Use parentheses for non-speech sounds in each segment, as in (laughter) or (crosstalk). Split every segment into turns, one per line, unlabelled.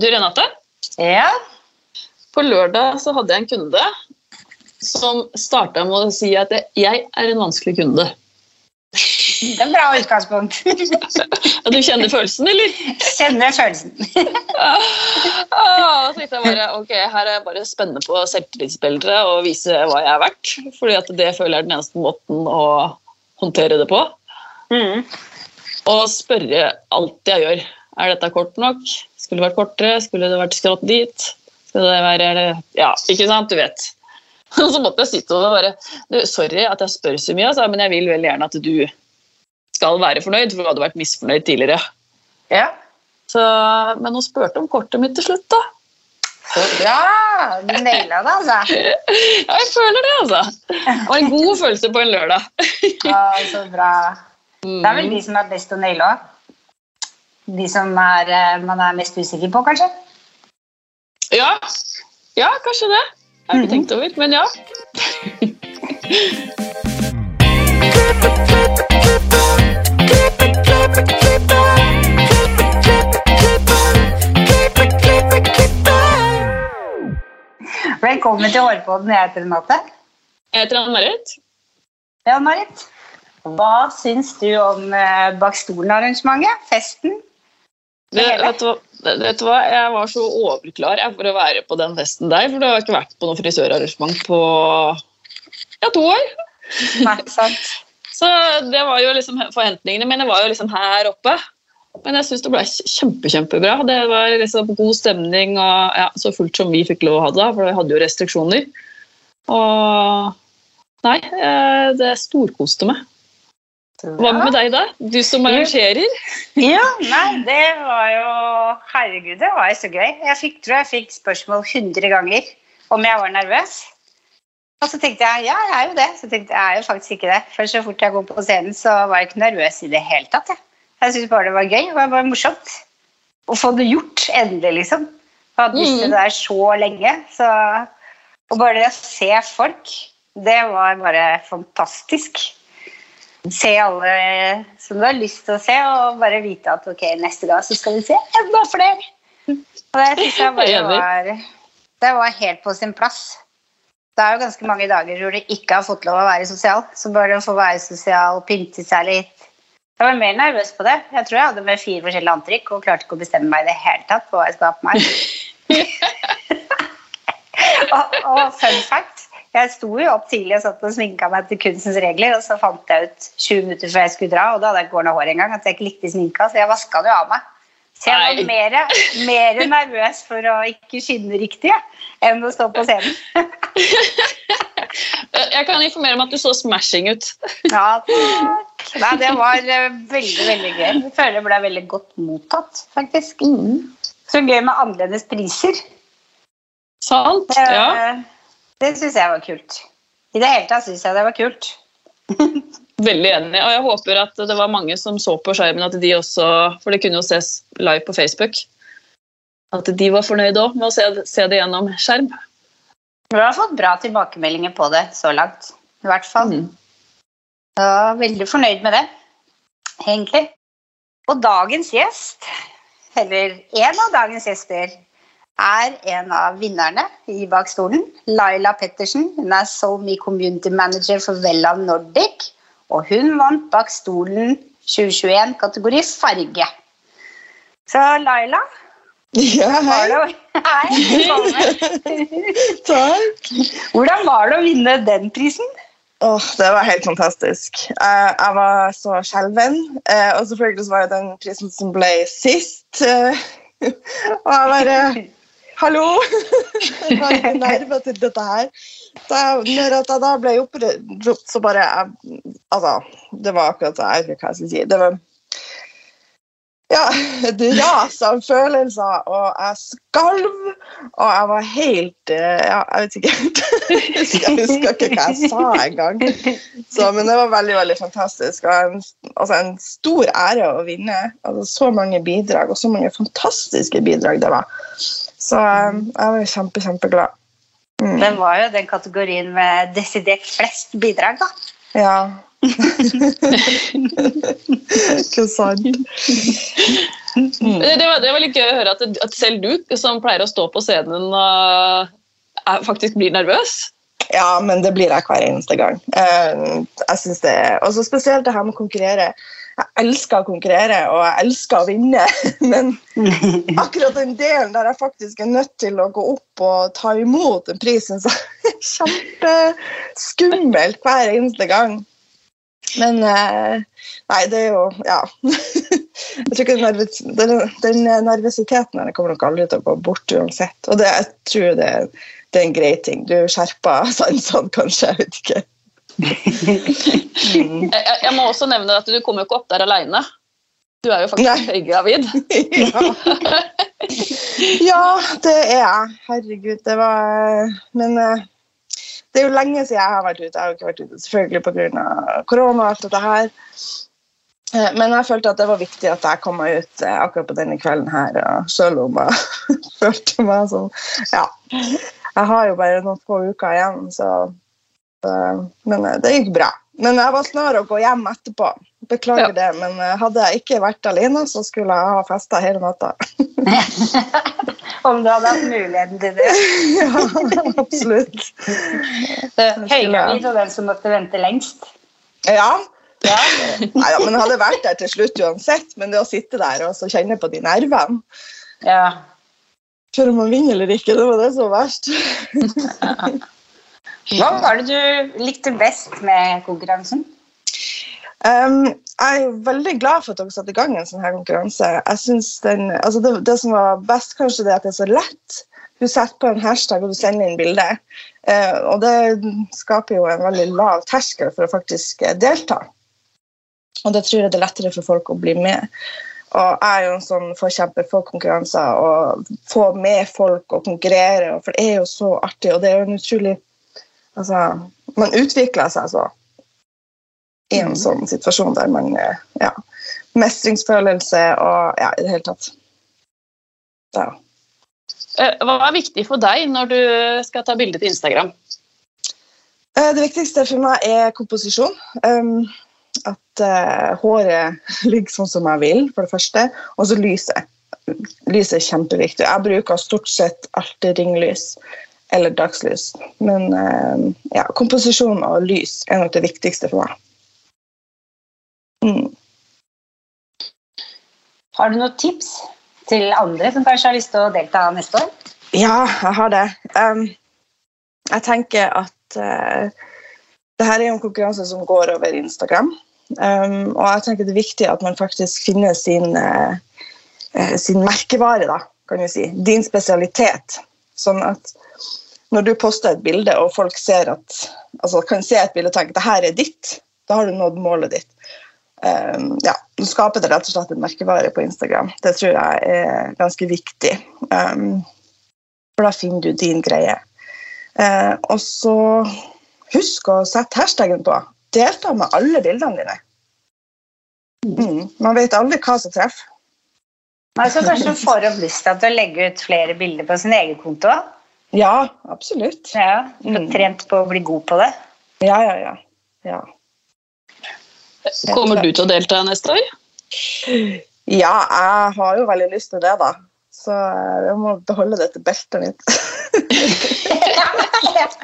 Du, Renate.
Ja.
På lørdag så hadde jeg en kunde som starta med å si at jeg er en vanskelig kunde.
Det er bra utgangspunkt.
Ja, du kjenner følelsen, eller?
Kjenner følelsen.
Ah, så tenkte jeg bare, ok, Her er jeg bare spennende på selvtillitsbildet og vise hva jeg er verdt. fordi at det føler jeg er den eneste måten å håndtere det på.
Mm.
Og spørre alt jeg gjør. Er dette kort nok? Skulle det vært kortere? Skulle det vært skrått dit? Skulle det være Ja, ikke sant? Du vet. (laughs) Og så måtte jeg sitte og bare du, Sorry at jeg spør så mye, altså, men jeg vil veldig gjerne at du skal være fornøyd, for du hadde vært misfornøyd tidligere.
Ja.
Så, men hun spurte om kortet mitt til slutt, da.
Så bra! Du naila det, altså. (laughs)
Ja, jeg føler det, altså. Det var en god følelse på en lørdag. (laughs)
Ja, så bra. Det er vel de som er best å naile òg. De som er, eh, man er mest usikker på, kanskje.
Ja, ja kanskje det. Jeg har ikke tenkt over, men ja.
Velkommen til Hårpodden. Jeg heter Renate.
Jeg heter Ann-Marit.
Ja, Marit. Hva syns du om eh, Bak stolen-arrangementet? Festen?
Det, vet, du, hva- vet du hva? Jeg var så overklar jeg, for å være på den festen der, for det har ikke vært på noe frisørarrangement på ja, to år.
Nei, sant. (laughs)
Så det var jo liksom Forventningene mine var jo liksom her oppe. Men jeg syns det ble kjempe, kjempebra. Det var liksom god stemning og ja, så fullt som vi fikk lov å ha det, for vi hadde jo restriksjoner. Og Nei, eh, det storkoste meg. Hva med deg, da? Du som arrangerer?
Ja, nei, det var jo Herregud, det var jo så gøy. Jeg fikk, tror jeg fikk spørsmål 100 ganger om jeg var nervøs. Og så tenkte jeg ja, jeg er jo det. Så tenkte jeg jeg er jo faktisk ikke det. For så fort jeg går på scenen, så var jeg ikke nervøs i det hele tatt. Jeg, jeg syntes bare det var gøy. Det var bare morsomt. Å få det gjort, endelig, liksom. Jeg hadde lyst til det der så lenge. Så, og bare det å se folk, det var bare fantastisk se alle som du har lyst til å se, og bare vite at ok, neste gang så skal vi se enda flere. Og det syns (laughs) jeg bare var Det var helt på sin plass. Det er jo ganske mange dager hvor du ikke har fått lov å være sosial. Så bare å få være sosial, pynte seg litt Jeg var mer nervøs på det. Jeg tror jeg hadde med fire forskjellige antrekk og klarte ikke å bestemme meg i det hele tatt på hva jeg skulle ha på meg. (laughs) (laughs) og, og fun fact jeg sto jo opp tidlig og satt og sminka meg til kunstens regler, og så fant jeg ut 20 minutter før jeg skulle dra, og da hadde jeg ikke ordna hår engang, at jeg ikke likte sminka, så jeg vaska det jo av meg. Så jeg var mer, mer nervøs for å ikke skinne riktig enn å stå på scenen. (laughs)
Jeg kan informere om at du så smashing ut.
Ja, takk. Nei, det var eh, veldig, veldig gøy. Jeg føler det ble veldig godt mottatt, faktisk. Så gøy med annerledes priser.
Sant?
Det,
Ja.
Det syns jeg var kult. I det hele tatt syns jeg det var kult. (laughs)
Veldig enig. Og jeg håper at det var mange som så på skjermen, at de også For det kunne jo ses live på Facebook. At de var fornøyde òg med å se, se det gjennom skjerm.
Vi har fått bra tilbakemeldinger på det så langt. I hvert fall.
Mm.
Så veldig fornøyd med det, egentlig. Og dagens gjest, eller en av dagens gjester, er en av vinnerne i Bak stolen. Laila Pettersen. Hun er SoMe Community Manager for Vella Nordic. Og hun vant Bak stolen 2021 kategori farge. Så Laila,
Ja, hei.
Hei. (laughs)
Takk.
Hvordan var det å vinne den prisen?
Åh, det var helt fantastisk. Uh, jeg var så skjelven. Uh, og selvfølgelig var det den prisen som ble sist. Uh, (laughs) og jeg bare Hallo! (laughs) jeg var nerve til dette her. Da, når jeg da ble oppropt, så bare jeg, Altså, det var akkurat det. Jeg vet ikke hva jeg skal si. Det var ja, (laughs) et ras av følelser, og jeg skalv, og jeg var helt eh, Ja, jeg vet ikke helt. (laughs) Jeg husker ikke hva jeg sa engang. Så, men det var veldig veldig fantastisk. og en, altså en stor ære å vinne. Altså, så mange bidrag, og så mange fantastiske bidrag det var. Så eh, jeg var kjempe, kjempeglad. Mm.
Det var jo den kategorien med desidert flest bidrag, da.
Ja. (laughs) Ikke sant?
Mm. Det, det, var, det var litt gøy å høre at, at selv du, som pleier å stå på scenen, uh, er, faktisk blir nervøs.
Ja, men det blir jeg hver eneste gang. Uh, jeg synes det Og så Spesielt det her med å konkurrere. Jeg elsker å konkurrere, og jeg elsker å vinne. (laughs) Men (laughs) akkurat den delen der jeg faktisk er nødt til å gå opp og ta imot en pris, syns (laughs) jeg er kjempeskummelt hver eneste gang. Men eh, Nei, det er jo Ja. Jeg tror ikke den, den nervøsiteten her kommer nok aldri til å gå bort uansett. Og det, jeg tror det, det er en grei ting. Du skjerper sansene, kanskje. Jeg vet ikke.
Jeg, jeg- jeg må også nevne at du kommer jo ikke opp der alene. Du er jo faktisk høygravid.
ja. (laughs) ja, det er jeg. Herregud, det var Men eh, det er jo lenge siden jeg har vært ute. Jeg har jo ikke vært ute selvfølgelig pga. korona og alt dette her. Eh, Men jeg følte at det var viktig at jeg kom meg ut eh, akkurat på denne kvelden her, selv om jeg (laughs) følte meg som Ja. Jeg har jo bare noen få uker igjen, så Men eh, det gikk bra. Men jeg var snar å gå hjem etterpå. Beklager
Ja.
det, men eh, hadde jeg ikke vært alene, så skulle jeg ha festa hele natta. (laughs)
Om du hadde hatt muligheten til det. (laughs)
ja, absolutt.
Høygravid og den som måtte vente lengst.
Ja.
Ja. (laughs)
Neida, men jeg hadde vært der til slutt uansett. Men det å sitte der og så kjenne på de nervene
ja.
før om man vinner eller ikke, det var det som var verst.
Hva var det du likte best med konkurransen?
Um, jeg er veldig glad for at dere satte i gang en sånn her konkurranse. Jeg synes den, altså det, det som var best, kanskje det at det er så lett. Du setter på en hashtag og du sender inn bilde. Uh, og det skaper jo en veldig lav terskel for å faktisk eh, delta. Og det tror jeg det er lettere for folk å bli med. Og jeg er jo en sånn forkjemper for konkurranser og få med folk og konkurrere. For det er jo så artig, og det er jo en utrolig Altså, man utvikler seg så i en sånn situasjon der man eh, ja, Mestringsfølelse og ja, i det hele tatt. Ja.
Eh, Hva er viktig for deg når du skal ta bilde til Instagram?
Eh, Det viktigste for meg er komposisjon. Um, at håret (laughs) ligger sånn som jeg vil, for det første. Og så lyset. Lyset er kjempeviktig. Jeg bruker stort sett alltid ringlys eller dagslys. Men eh, ja, komposisjon og lys er nok det viktigste for meg. Mm.
Har du noen tips til andre som kanskje har lyst til å delta neste år?
Ja, jeg har det. Um, jeg tenker at uh, det her er jo en konkurranse som går over Instagram. Um, og jeg tenker det er viktig at man faktisk finner sin, uh, uh, sin merkevare, da, kan vi si. Din spesialitet. Sånn at når du poster et bilde, og folk ser at, altså, kan se et bilde og tenke at det her er ditt, da har du nådd målet ditt. Um, ja, Du skaper det rett og slett en merkevare på Instagram. Det tror jeg er ganske viktig. Um, for da finner du din greie. Uh, og så husk å sette hashtaggen på. Delta med alle bildene dine. Mm. Man vet aldri hva som treffer.
Men så kanskje du får opp lyst til å legge ut flere bilder på sin egen konto?
Ja, absolutt.
Ja, Få
har
trent på å bli god på det?
Ja, ja, ja. ja.
Kommer du til å delta neste år?
Ja, jeg har jo veldig lyst til det, da. Så jeg må beholde dette beltet mitt.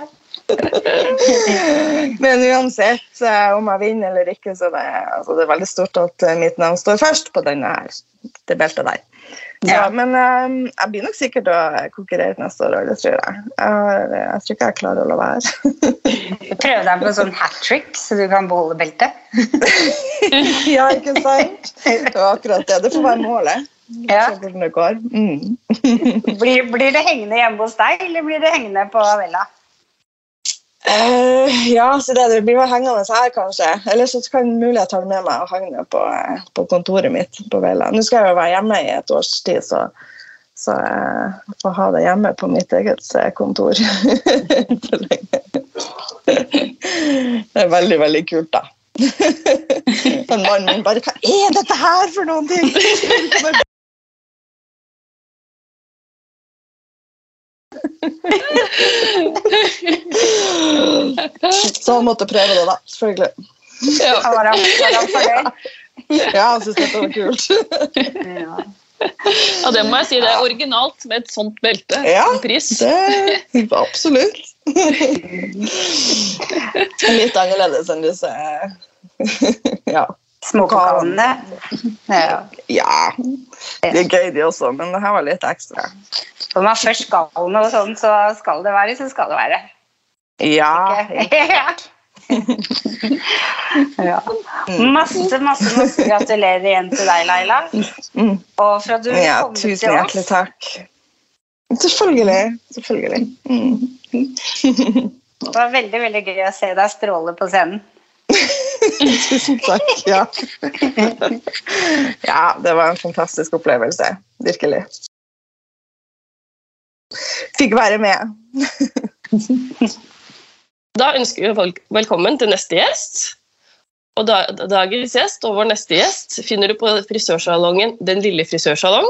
(laughs) (laughs) (laughs) Men uansett eh, om jeg vinner eller ikke, så det, altså, det er veldig stort at eh, mitt navn står først på denne her, det beltet der.
Ja.
Men um, jeg blir nok sikkert å konkurrere neste år det tror jeg. Jeg, har- jeg tror ikke jeg klarer å la være. (laughs)
Prøve deg på sånn hat trick, så du kan beholde beltet? (laughs)
ja, ikke sant? Det var akkurat det. Det får være målet.
Ja.
Det. Mm.
Blir, blir det hengende hjemme hos deg, eller blir det hengende på Vella?
Eh, ja, så det, det blir vel hengende her, kanskje. Eller så kan det mulig jeg tar med meg og henger på, eh, på kontoret mitt på Vela. Nå skal jeg jo være hjemme i et års tid, så, så eh, jeg får ha det hjemme på mitt eget eh, kontor. (laughs) Det er veldig, veldig kult, da. (laughs) Men mannen min bare Hva er dette her for noen ting? (laughs) Så han måtte prøve det, da. Selvfølgelig.
Ja.
Var han, var han fornøyd? (laughs)
Ja, han syntes dette var kult.
Ja.
ja, det må jeg si. Det er originalt med et sånt belte.
Ja.
Pris.
Det Absolutt. (laughs) Litt annerledes enn disse Ja.
Småpokalene. Ja.
ja. De er gøy, de også, men det her var litt ekstra.
Når man først skal noe sånn, så skal det være, så skal det være.
Ja. (laughs)
Ja. ja. Masse, masse, masse gratulerer igjen til deg, Laila.
Mm.
Og for at du ville
ja
komme
tusen hjertelig takk. Selvfølgelig. Selvfølgelig. Mm.
Det var veldig veldig gøy å se deg stråle på scenen.
Tusen (laughs) takk. Ja. ja, det var en fantastisk opplevelse. Virkelig. Fikk være med. (laughs)
Da ønsker vi folk velkommen til neste gjest. Og da, Dagens gjest og vår neste gjest finner du på frisørsalongen Den lille frisørsalong.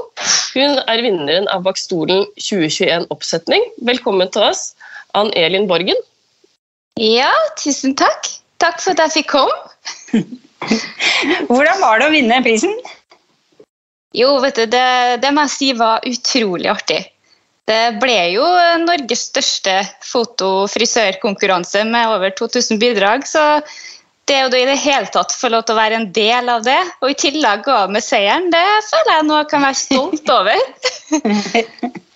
Hun er vinneren av Bakstolen 2021-oppsetning. Velkommen til oss, Ann Elin Borgen.
Ja, tusen takk. Takk for at jeg fikk komme.
Hvordan var det å vinne prisen?
Jo, vet du, det, det må jeg si var utrolig artig. Det ble jo Norges største foto-frisørkonkurranse med over 2000 bidrag. Så det å i det hele tatt få lov til å være en del av det, og i tillegg gå av med seieren, det føler jeg nå kan være stolt over. (laughs)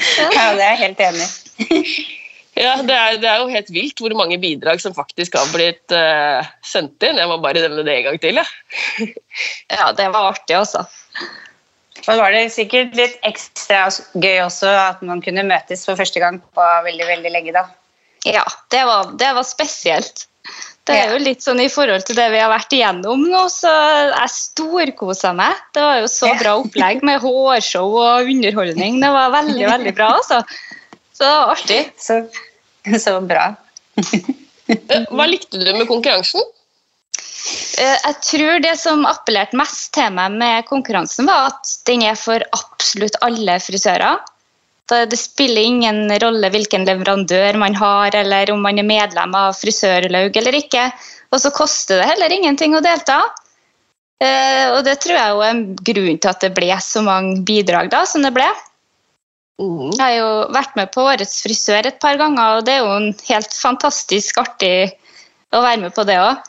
Ja, det er jeg helt enig i.
Ja, det er, det er jo helt vilt hvor mange bidrag som faktisk har blitt uh, sendt inn. Jeg må bare nevne det en gang til. Ja. (laughs)
Ja, det var artig, altså.
Og var det sikkert litt ekstra gøy også at man kunne møtes for første gang på veldig, veldig lenge da.
Ja, det var, det var spesielt. Det er jo litt sånn I forhold til det vi har vært igjennom nå, så jeg storkosa meg. Det var jo så bra opplegg med hårshow og underholdning. Det var veldig, veldig bra, altså. (laughs) Så artig. (laughs)
Så, så bra.
Eh, Hva likte du med konkurransen?
Eh, Jeg tror det som appellerte mest til meg med konkurransen, var at den er for absolutt alle frisører. Det det spiller ingen rolle hvilken leverandør man har, eller om man er medlem av frisørlaug eller ikke. Og så koster det heller ingenting å delta. Eh, Og det tror jeg er en grunn til at det ble så mange bidrag da, som det ble.
Mm.
Jeg har jo vært med på Årets frisør et par ganger, og det er jo en helt fantastisk artig å være med på det òg.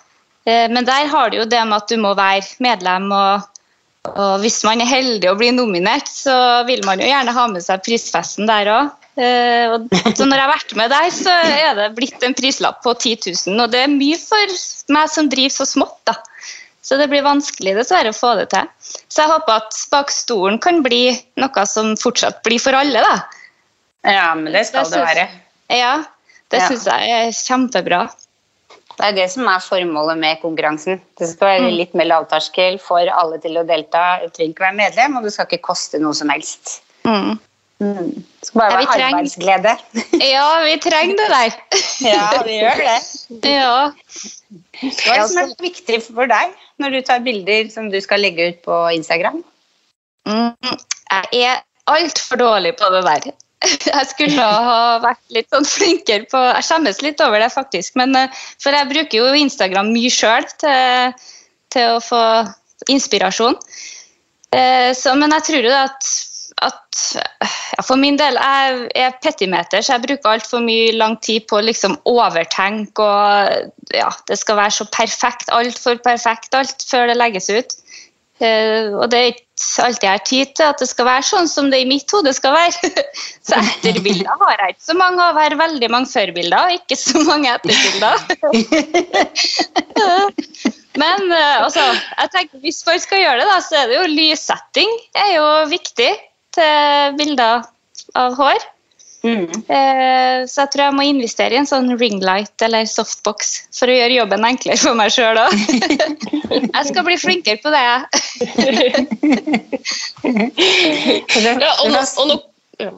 Men der har du jo det med at du må være medlem, og, og hvis man er heldig og blir nominert, så vil man jo gjerne ha med seg prisfesten der òg. Så når jeg har vært med der, så er det blitt en prislapp på 10 000, og det er mye for meg som driver så smått, da. Så det blir vanskelig dessverre å få det til. Så jeg håper at bak stolen kan bli noe som fortsatt blir for alle, da.
Ja, men det skal
Det
det være.
Ja, det
Ja.
syns jeg er kjempebra.
Det er det som er formålet med konkurransen. Det skal være litt mer lavterskel for alle til å delta. Du trenger ikke være medlem, og det skal ikke koste noe som helst.
Mm.
Det skal bare
Ja,
være
trenger-
arbeidsglede. (laughs)
Ja, vi trenger det der. (laughs)
Ja, vi gjør det.
Ja.
Hva er det som er viktig for deg når du tar bilder som du skal legge ut på Instagram?
Mm, jeg er altfor dårlig på det der. (laughs) Jeg skulle ha vært litt sånn flinkere på Jeg skjemmes litt over det, faktisk. Men, eh, for jeg bruker jo Instagram mye sjøl til, til å få inspirasjon. Eh, Så, men jeg tror jo at, at ja, For min del jeg er petimeter, så jeg bruker altfor mye lang tid på å liksom overtenke. og ja, Det skal være så perfekt, altfor perfekt alt før det legges ut. Uh, og det er ikke alltid jeg har tid til at det skal være sånn som det i mitt hode skal være. (laughs) så etterbilder har jeg ikke så mange av. Har veldig mange førbilder, ikke så mange etterbilder. (laughs) Men uh, altså, jeg tenker, hvis folk skal gjøre det, da, så er det jo lyssetting er jo viktig til bilder av hår.
Mm.
Eh, så jeg tror jeg må investere i en sånn ringlight eller softbox for å gjøre jobben enklere for meg sjøl òg. (laughs) jeg skal bli flinkere på det.
Ja, og nå, (laughs) og nå, ja.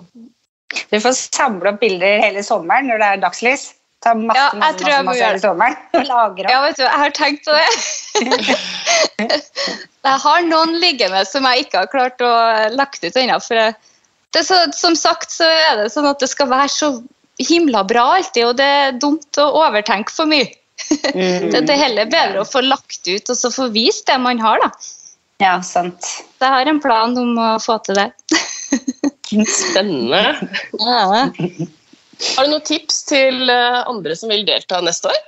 Du får samle opp bilder hele sommeren når det er dagslys. Ta masse,
Ja, jeg
masse, masse, masse sommeren og lagre (laughs)
Ja, vet du, jeg har tenkt på det. (laughs) jeg har noen liggende som jeg ikke har klart å lagt ut ennå. For det så, som sagt så er det sånn at det skal være så himla bra alltid, og det er dumt å overtenke for mye.
Mm. (laughs)
Det det er heller bedre å få lagt ut og så få vist det man har, da.
Ja, sant.
Så jeg har en plan om å få til det.
Spennende.
Ja.
Har du noen tips til eh, andre som vil delta neste år?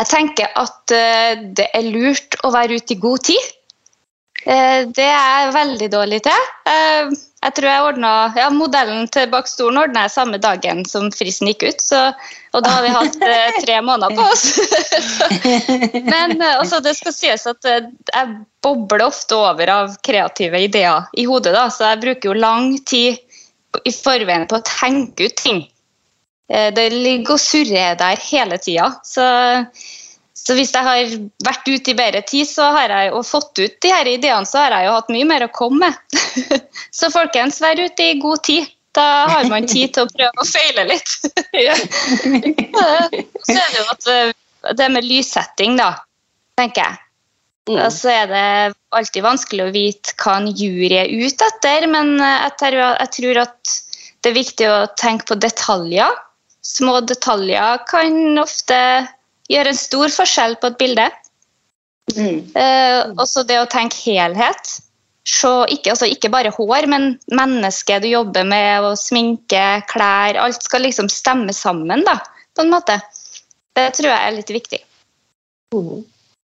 Jeg tenker at eh, det er lurt å være ute i god tid. Eh, det er jeg veldig dårlig til. Jeg tror jeg ordnet, ja, Modellen til bak stolen ordna jeg samme dagen som fristen gikk ut. Så, og da har vi hatt (laughs) tre måneder på oss. (laughs) Men også det skal sies at jeg bobler ofte over av kreative ideer i hodet. Da, så jeg bruker jo lang tid i forveien på å tenke ut ting. Eh, Det ligger og surrer der hele tida. Så, så hvis jeg har vært ute i bedre tid så har jeg, og fått ut de her ideene, så har jeg jo hatt mye mer å komme med. (laughs) så folkens, vær ute i god tid. Da har man tid til å prøve å feile litt. (laughs) (laughs) Så er det jo at eh, det med lyssetting, da, tenker jeg.
Mm.
Og så er det alltid vanskelig å vite hva en jury er ute etter, men jeg tror at det er viktig å tenke på detaljer. Små detaljer kan ofte gjøre en stor forskjell på et bilde.
Mm.
Eh, også det å tenke helhet. Se, ikke, altså ikke bare hår, men mennesket du jobber med, og sminke, klær Alt skal liksom stemme sammen, da, på en måte. Det tror jeg er litt viktig.
Mm.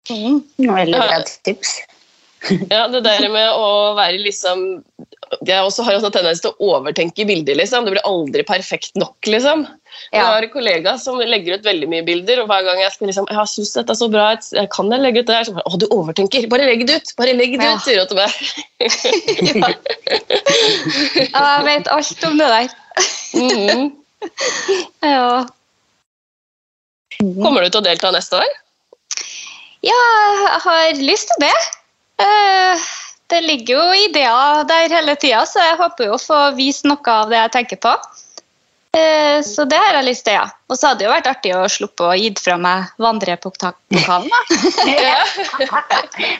Mm.
Veldig bra tips.
Ja, det der med å være liksom Jeg også har jo sånn tendens til å overtenke bilder, liksom. Det blir aldri perfekt nok, liksom. Jeg har en kollega som legger ut veldig mye bilder, og hver gang jeg skal liksom Jeg syns dette er så bra, jeg kan jeg legge ut det her? Så bare, Å, du overtenker! Bare legg det ut! Bare legg det
Ja.
ut, sier hun til meg. (laughs)
Ja, jeg vet alt om det der.
mm. (laughs)
Ja.
Kommer du til å delta neste år?
Ja, jeg har lyst til det. Eh, Det ligger jo ideer der hele tida, så jeg håper jo å få vist noe av det jeg tenker på. Eh, Så det har jeg lyst til, ja. Og så hadde det jo vært artig å sluppe å gitt fra meg vandrepokalen. da. (laughs)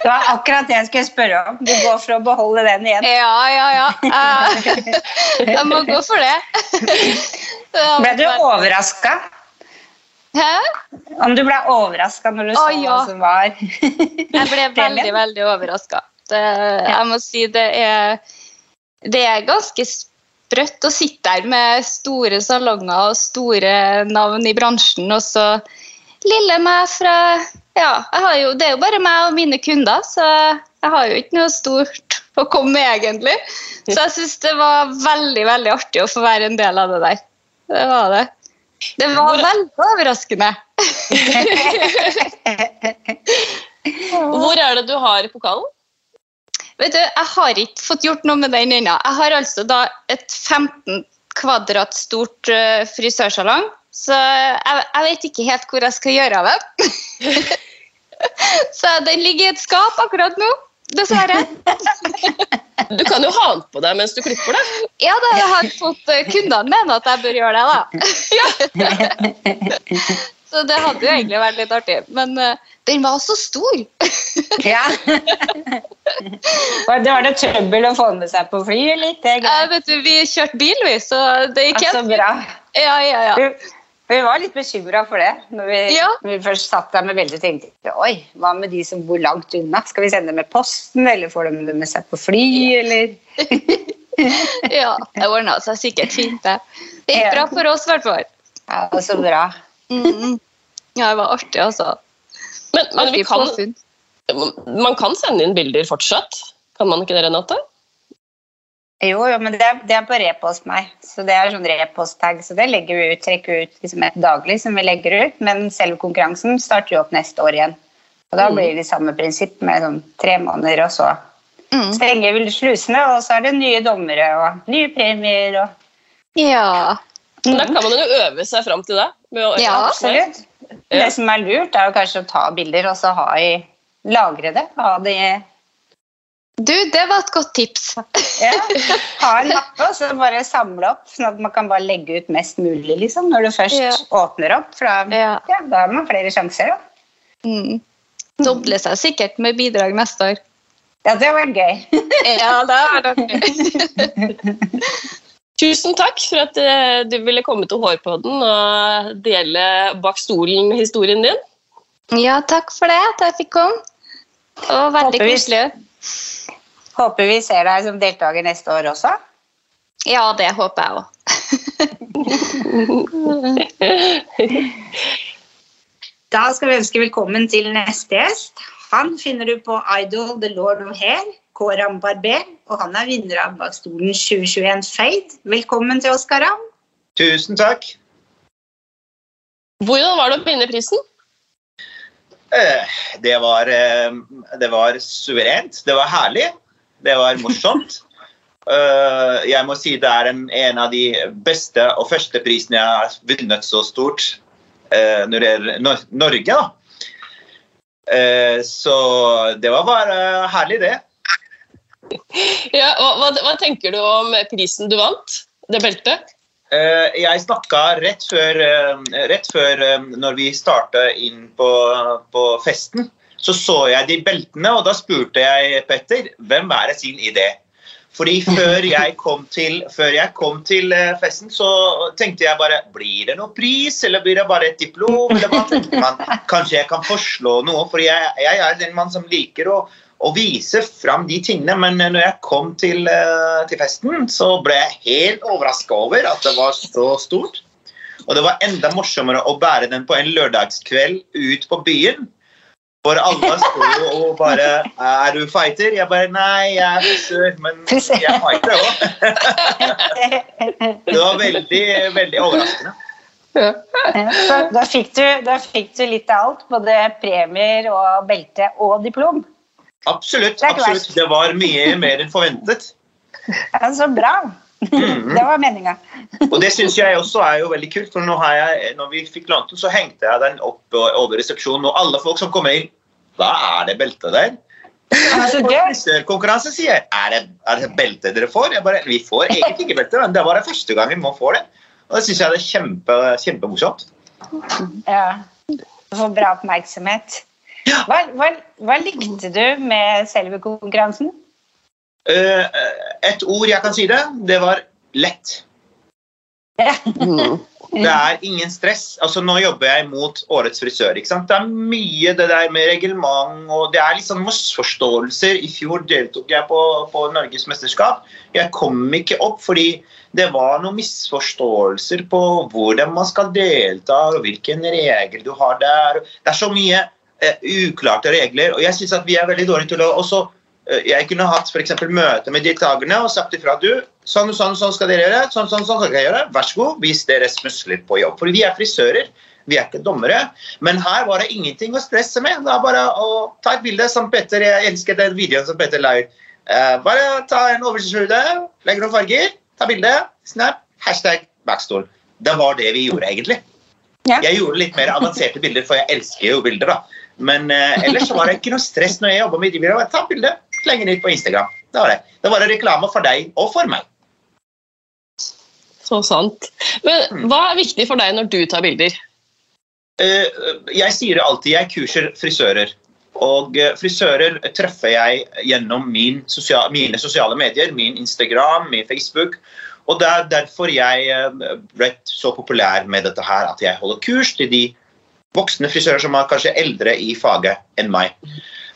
Det var akkurat det jeg skulle spørre om. Du går for å beholde den igjen.
Ja, ja, ja. Jeg, (laughs) jeg må gå for det.
Ble du overraska?
Hæ?
Om du ble overraska når du så
hva ja.
som var (laughs)
Jeg ble veldig, veldig overraska. Jeg må si det er Det er ganske sprøtt å sitte der med store salonger og store navn i bransjen, og så lille meg fra Ja, jo, det er jo bare meg og mine kunder, så jeg har jo ikke noe stort å komme med, egentlig. Så jeg syns det var veldig, veldig artig å få være en del av det der. Det var det. Det var veldig overraskende. (laughs)
Hvor er det du har pokalen?
Vet du, Jeg har ikke fått gjort noe med den ennå. Jeg har altså da et 15 kvadrat stort uh, frisørsalong, så jeg, jeg vet ikke helt hvor jeg skal gjøre av den. (laughs) så den ligger i et skap akkurat nå, dessverre. (laughs)
Du kan jo ha den på deg mens du klipper det.
Ja, da jeg har fått uh, kundene mene at jeg bør gjøre det, da. (laughs) så det hadde jo egentlig vært litt artig. Men uh, den var så stor.
Ja. Var det, var det trøbbel å få den med seg på fly, eller? Det er
vet du, Vi kjørte bil, vi, så det gikk
helt så bra.
Ja, ja, ja.
Vi, vi var litt bekymra for det når vi,
Ja.
når vi først satt der med veldig tenkte Oi, hva med de som bor langt unna? Skal vi sende dem med posten, eller får de det med seg på fly, eller? (laughs)
Ja, det ordna seg sikkert fint, det. Det gikk
Ja.
bra for oss, i hvert fall.
Ja, så bra.
Mm. Ja, det var artig, altså.
Men, men vi kan, man kan sende inn bilder fortsatt? Kan man ikke det, Renate?
Jo, jo, men det er, det er på repost meg. Så det er sånn repost-tag, så det legger vi ut, trekker vi ut liksom et daglig som vi legger ut. Men selve konkurransen starter jo opp neste år igjen. Og da
Mm.
blir det samme prinsipp med sånn tre måneder, og så
Mm.
stenger vi slusene, og så er det nye dommere og nye premier og
Ja.
Men Da kan man jo øve seg fram til det. med å-
Ja,
Absolutt.
Ja.
Det som er lurt, er jo kanskje å ta bilder og så ha i Lagre det. Ha det i
Du, det var et godt tips.
ja, Ha en mappe og så bare samle opp, sånn at man kan bare legge ut mest mulig liksom, når du først
Ja.
åpner opp. For da,
Ja.
ja, da har man flere sjanser. Da.
Mm. Doble seg sikkert med bidrag neste år.
Ja, det var gøy. (laughs)
Ja, det har vært gøy. (laughs)
Tusen takk for at eh, du ville komme til Hårpodden og dele bak stolen-historien din.
Ja, takk for det at jeg fikk komme. Var veldig koselig.
Håper vi ser deg som deltaker neste år også.
Ja, det håper jeg òg. (laughs)
Da skal vi ønske velkommen til neste gjest. Han finner du på Idol The Lord of Hair, Koram Barber, og han er vinner av Bakstolen 2021 Fade. Velkommen til oss, Karam.
Tusen takk.
Hvordan var det å vinne prisen?
Eh, Det var, eh, det var suverent. Det var herlig. Det var morsomt. (laughs) Eh, Jeg må si det er en, en av de beste og første prisene jeg har vunnet så stort når det gjelder Nor- Norge. Så det var bare herlig, det.
Ja, hva, hva, hva tenker du om prisen du vant? Det beltet?
Eh, Jeg snakka rett før, eh, rett før eh, når vi starta inn på, på festen, så så jeg de beltene, og da spurte jeg Petter hvem er det sin idé. Fordi før jeg til, før jeg kom til festen, så tenkte jeg bare Blir det noe pris, eller blir det bare et diplom? Eller hva man? Kanskje jeg kan forslå noe? For jeg, jeg er den mann som liker å, å vise fram de tingene. Men når jeg kom til, eh, til festen, så ble jeg helt overraska over at det var så stort. Og det var enda morsommere å bære den på en lørdagskveld ut på byen. For alle sto jo og bare 'Er du fighter?' Jeg bare 'Nei, jeg er frisør, men jeg er fighter òg'. (laughs) Det var veldig, veldig overraskende.
Ja. da fikk, du, da fikk du litt av alt. Både premier og belte og diplom.
Absolutt.
Det
absolutt. Det var mye mer enn forventet. (laughs)
Ja, så bra.
Mhm.
Det var meninga.
Og det syns jeg også er jo veldig kult. for nå har jeg, når vi fikk lånt den, så hengte jeg den opp over resepsjonen. Og alle folk som kommer inn Hva er det beltet der? Frisørkonkurranse sier jeg er det, er det belte dere får? Bare, vi får egentlig ikke belte, men det var det første gang vi må få det. Og det syns jeg er kjempe, kjempemorsomt.
ja. Du får bra oppmerksomhet. Hva, hva, hva likte du med selve konkurransen?
Uh, et ord jeg kan si det, det var lett. Det er ingen stress. Altså, nå jobber jeg mot Årets frisør. ikke sant? Det er mye det der med reglement, og det er litt sånn misforståelser. I fjor deltok jeg på, på Norges mesterskap. Jeg kom ikke opp fordi det var noen misforståelser på hvordan man skal delta, og hvilken regel du har der. Det er så mye uklarte regler, og jeg syns at vi er veldig dårlige til å også eh, jeg kunne hatt for møte med deltakerne og sagt ifra du, sånn og sånn, sånn skal dere gjøre, sånn sånn, sånn skal dere gjøre, vær så god, vis deres muskler på jobb. For vi er frisører, vi er ikke dommere. Men her var det ingenting å stresse med. Det er bare å ta et bilde som Petter, jeg elsker den videoen som Petter la ut. Eh, bare ta en oversiktsbilde, legge noen farger, ta bilde, snap, hashtag backstol. Det var det vi gjorde, egentlig.
Ja.
Jeg gjorde litt mer avanserte bilder, for jeg elsker jo bilder. da. Men eh, ellers så var det ikke noe stress når jeg jobba med bildene. Ta bilde, slenge det ut på Instagram. Det var det. Det var en reklame for deg og for meg.
Så sant. Men hva er viktig for deg når du tar bilder?
Eh, jeg sier det alltid, jeg kurser frisører. Og eh, frisører treffer jeg gjennom min sosial, mine sosiale medier, min Instagram, min Facebook. Og det er derfor jeg eh, ble så populær med dette her, at jeg holder kurs til de voksne frisører som er kanskje eldre i faget enn meg.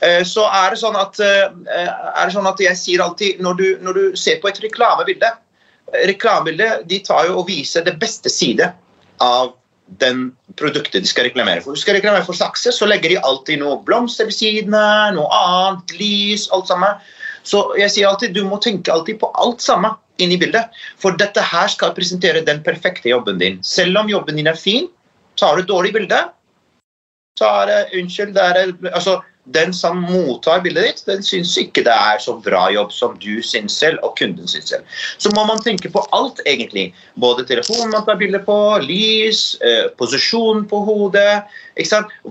Eh, Så er det sånn at, eh, det sånn at jeg sier alltid, når du, når du ser på et reklamebilde eh, Reklamebildet de tar jo og viser det beste side av den produktet de skal reklamere for. Du skal reklamere for sakse, så legger de alltid noe blomster ved siden av, noe annet, lys, alt sammen. Så jeg sier alltid, du må tenke alltid på alt sammen inn i bildet. For dette her skal presentere den perfekte jobben din. Selv om jobben din er fin, tar du et dårlig bilde, så er det unnskyld, det er, altså, den som mottar bildet ditt, den syns ikke det er så bra jobb som du syns selv, og kunden syns selv. Så må man tenke på alt, egentlig. Både telefonen man tar bilde på, lys, eh, posisjonen på hodet,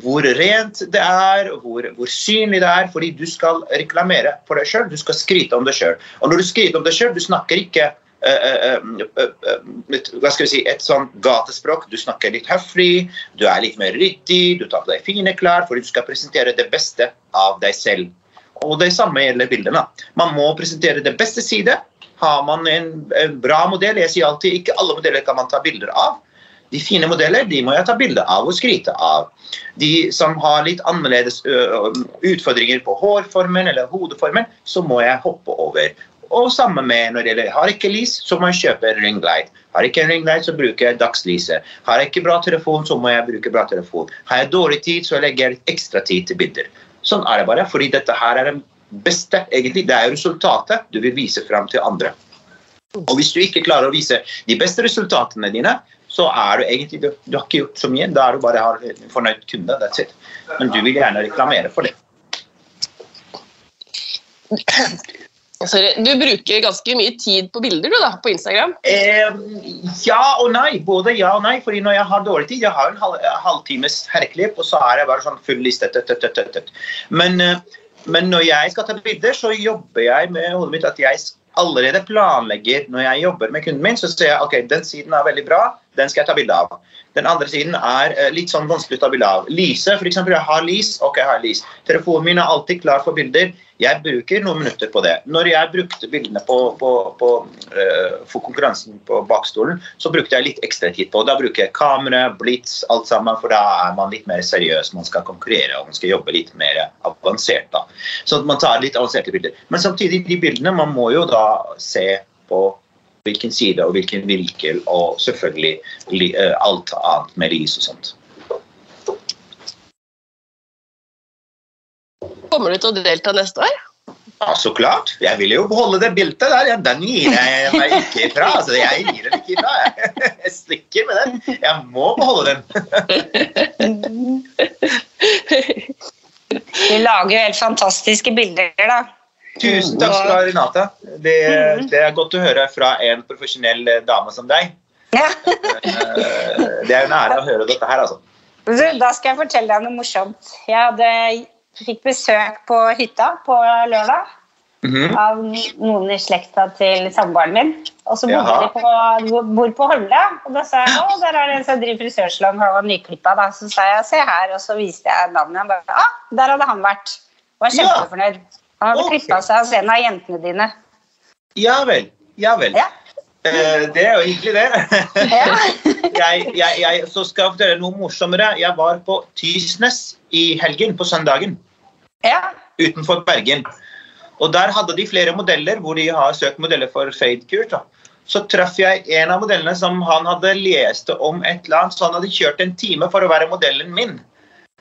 hvor rent det er, hvor, hvor synlig det er, fordi du skal reklamere for deg sjøl. Du skal skryte om deg sjøl. Og når du skryter om deg sjøl, du snakker ikke eh, eh, eh, hva skal vi si, et sånn gatespråk. Du snakker litt høflig, du er litt mer ryddig, du tar på deg fine klær fordi du skal presentere det beste av deg selv. Og det samme gjelder bildene. Man må presentere det beste side Har man en, en bra modell Jeg sier alltid ikke alle modeller kan man ta bilder av. De fine modeller de må jeg ta bilde av og skryte av. De som har litt annerledes utfordringer på hårformen eller hodeformen, så må jeg hoppe over. Og sammen med når det gjelder har ikke lys, så må jeg kjøpe ringlight. Har ikke en ringlight, så bruker jeg dagslyset. Har jeg ikke bra telefon, så må jeg bruke bra telefon. Har jeg dårlig tid, så legger jeg ekstra tid til bilder. Sånn er det bare, fordi dette her er det beste, egentlig. Det er resultatet du vil vise fram til andre. Og hvis du ikke klarer å vise de beste resultatene dine, så er du egentlig du, du har ikke gjort så mye. Da er du bare har fornøyd kunde. That's it. Men du vil gjerne reklamere for det. (clears throat)
Sorry. Du bruker ganske mye tid på bilder du da, på Instagram.
Eh, ja og nei. Både ja og nei. fordi når jeg har dårlig tid Jeg har en halv, halvtimes herreklipp, og så er jeg bare sånn full liste. Tøt, tøt, tøt. Men, eh, men når jeg skal ta bilder, så jobber jeg med hodet mitt at jeg allerede planlegger Når jeg jobber med kunden min, så ser jeg ok, den siden er veldig bra, den skal jeg ta bilde av. Den andre siden er eh, litt sånn vanskelig å ta bilde av. Lyset, f.eks. Jeg har lys. Ok, jeg har lys. Telefonen min er alltid klar for bilder. Jeg bruker noen minutter på det. Når jeg brukte bildene på, på, på, eh, for konkurransen på bakstolen, så brukte jeg litt ekstra tid på det. Da bruker jeg kamera, blits, alt sammen, for da er man litt mer seriøs. Man skal konkurrere og man skal jobbe litt mer avansert. da. Så at man tar litt avanserte bilder. Men samtidig, de bildene, man må jo da se på hvilken side og hvilken vinkel, og selvfølgelig eh, alt annet med lys og sånt.
Kommer du til å delta neste år?
Ja, så klart. Jeg vil jo beholde det bildet der. Ja, Den gir jeg meg ikke ifra. Altså, jeg gir den ikke ifra. Jeg, jeg stikker med den. Jeg må beholde den.
Du lager jo helt fantastiske bilder, da.
Tusen takk skal du ha, Renate. Det, det er godt å høre fra en profesjonell eh, dame som deg.
Ja.
Eh, Det er en ære å høre dette her, altså.
Da skal jeg fortelle deg noe morsomt. Jeg hadde, fikk besøk på hytta på lørdag
Mhm.
av noen i slekta til samboeren min. Og så bodde
Jaha.
de på, bor på Holmlia. Og da sa jeg å, der er det en som driver frisørsalong, han var nyklippa. Da. Så sa jeg se her, og så viste jeg navnet. Han bare ah, der hadde han vært. Og var kjempefornøyd. Han hadde
okay.
klippa seg hos en av jentene dine.
Ja vel. Ja vel.
Ja.
Eh, Det er jo hyggelig, det. (laughs) Jeg, jeg, jeg, så skal jeg fortelle noe morsommere. Jeg var på Tysnes i helgen, på søndagen,
ja.
utenfor Bergen. Og der hadde de flere modeller hvor de har søkt modeller for fade-kurt. Så traff jeg en av modellene som han hadde lest om et eller annet, så han hadde kjørt en time for å være modellen min.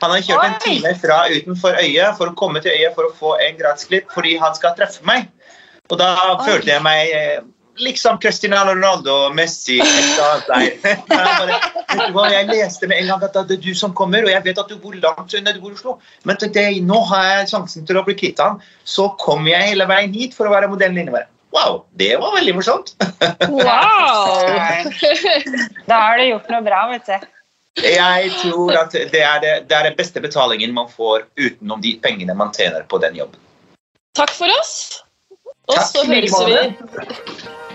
Han hadde kjørt en time fra utenfor øyet for å komme til øyet for å få en gradsklipp fordi han skal treffe meg. Og da følte jeg meg eh, liksom Cristiano Ronaldo, Messi et annet der. Jeg leste med en gang at det er du som kommer, og jeg vet at du bor langt unna, du bor i Oslo. Men til det, nå har jeg sjansen til å bli kvitt han. Så kom jeg hele veien hit for å være modellen din. Wow, det var veldig morsomt.
Wow! (laughs)
Da har du gjort noe bra, vet du.
Jeg tror at det er det, det er den beste betalingen man får utenom de pengene man tjener på den jobben.
Takk for oss. Og så høres vi.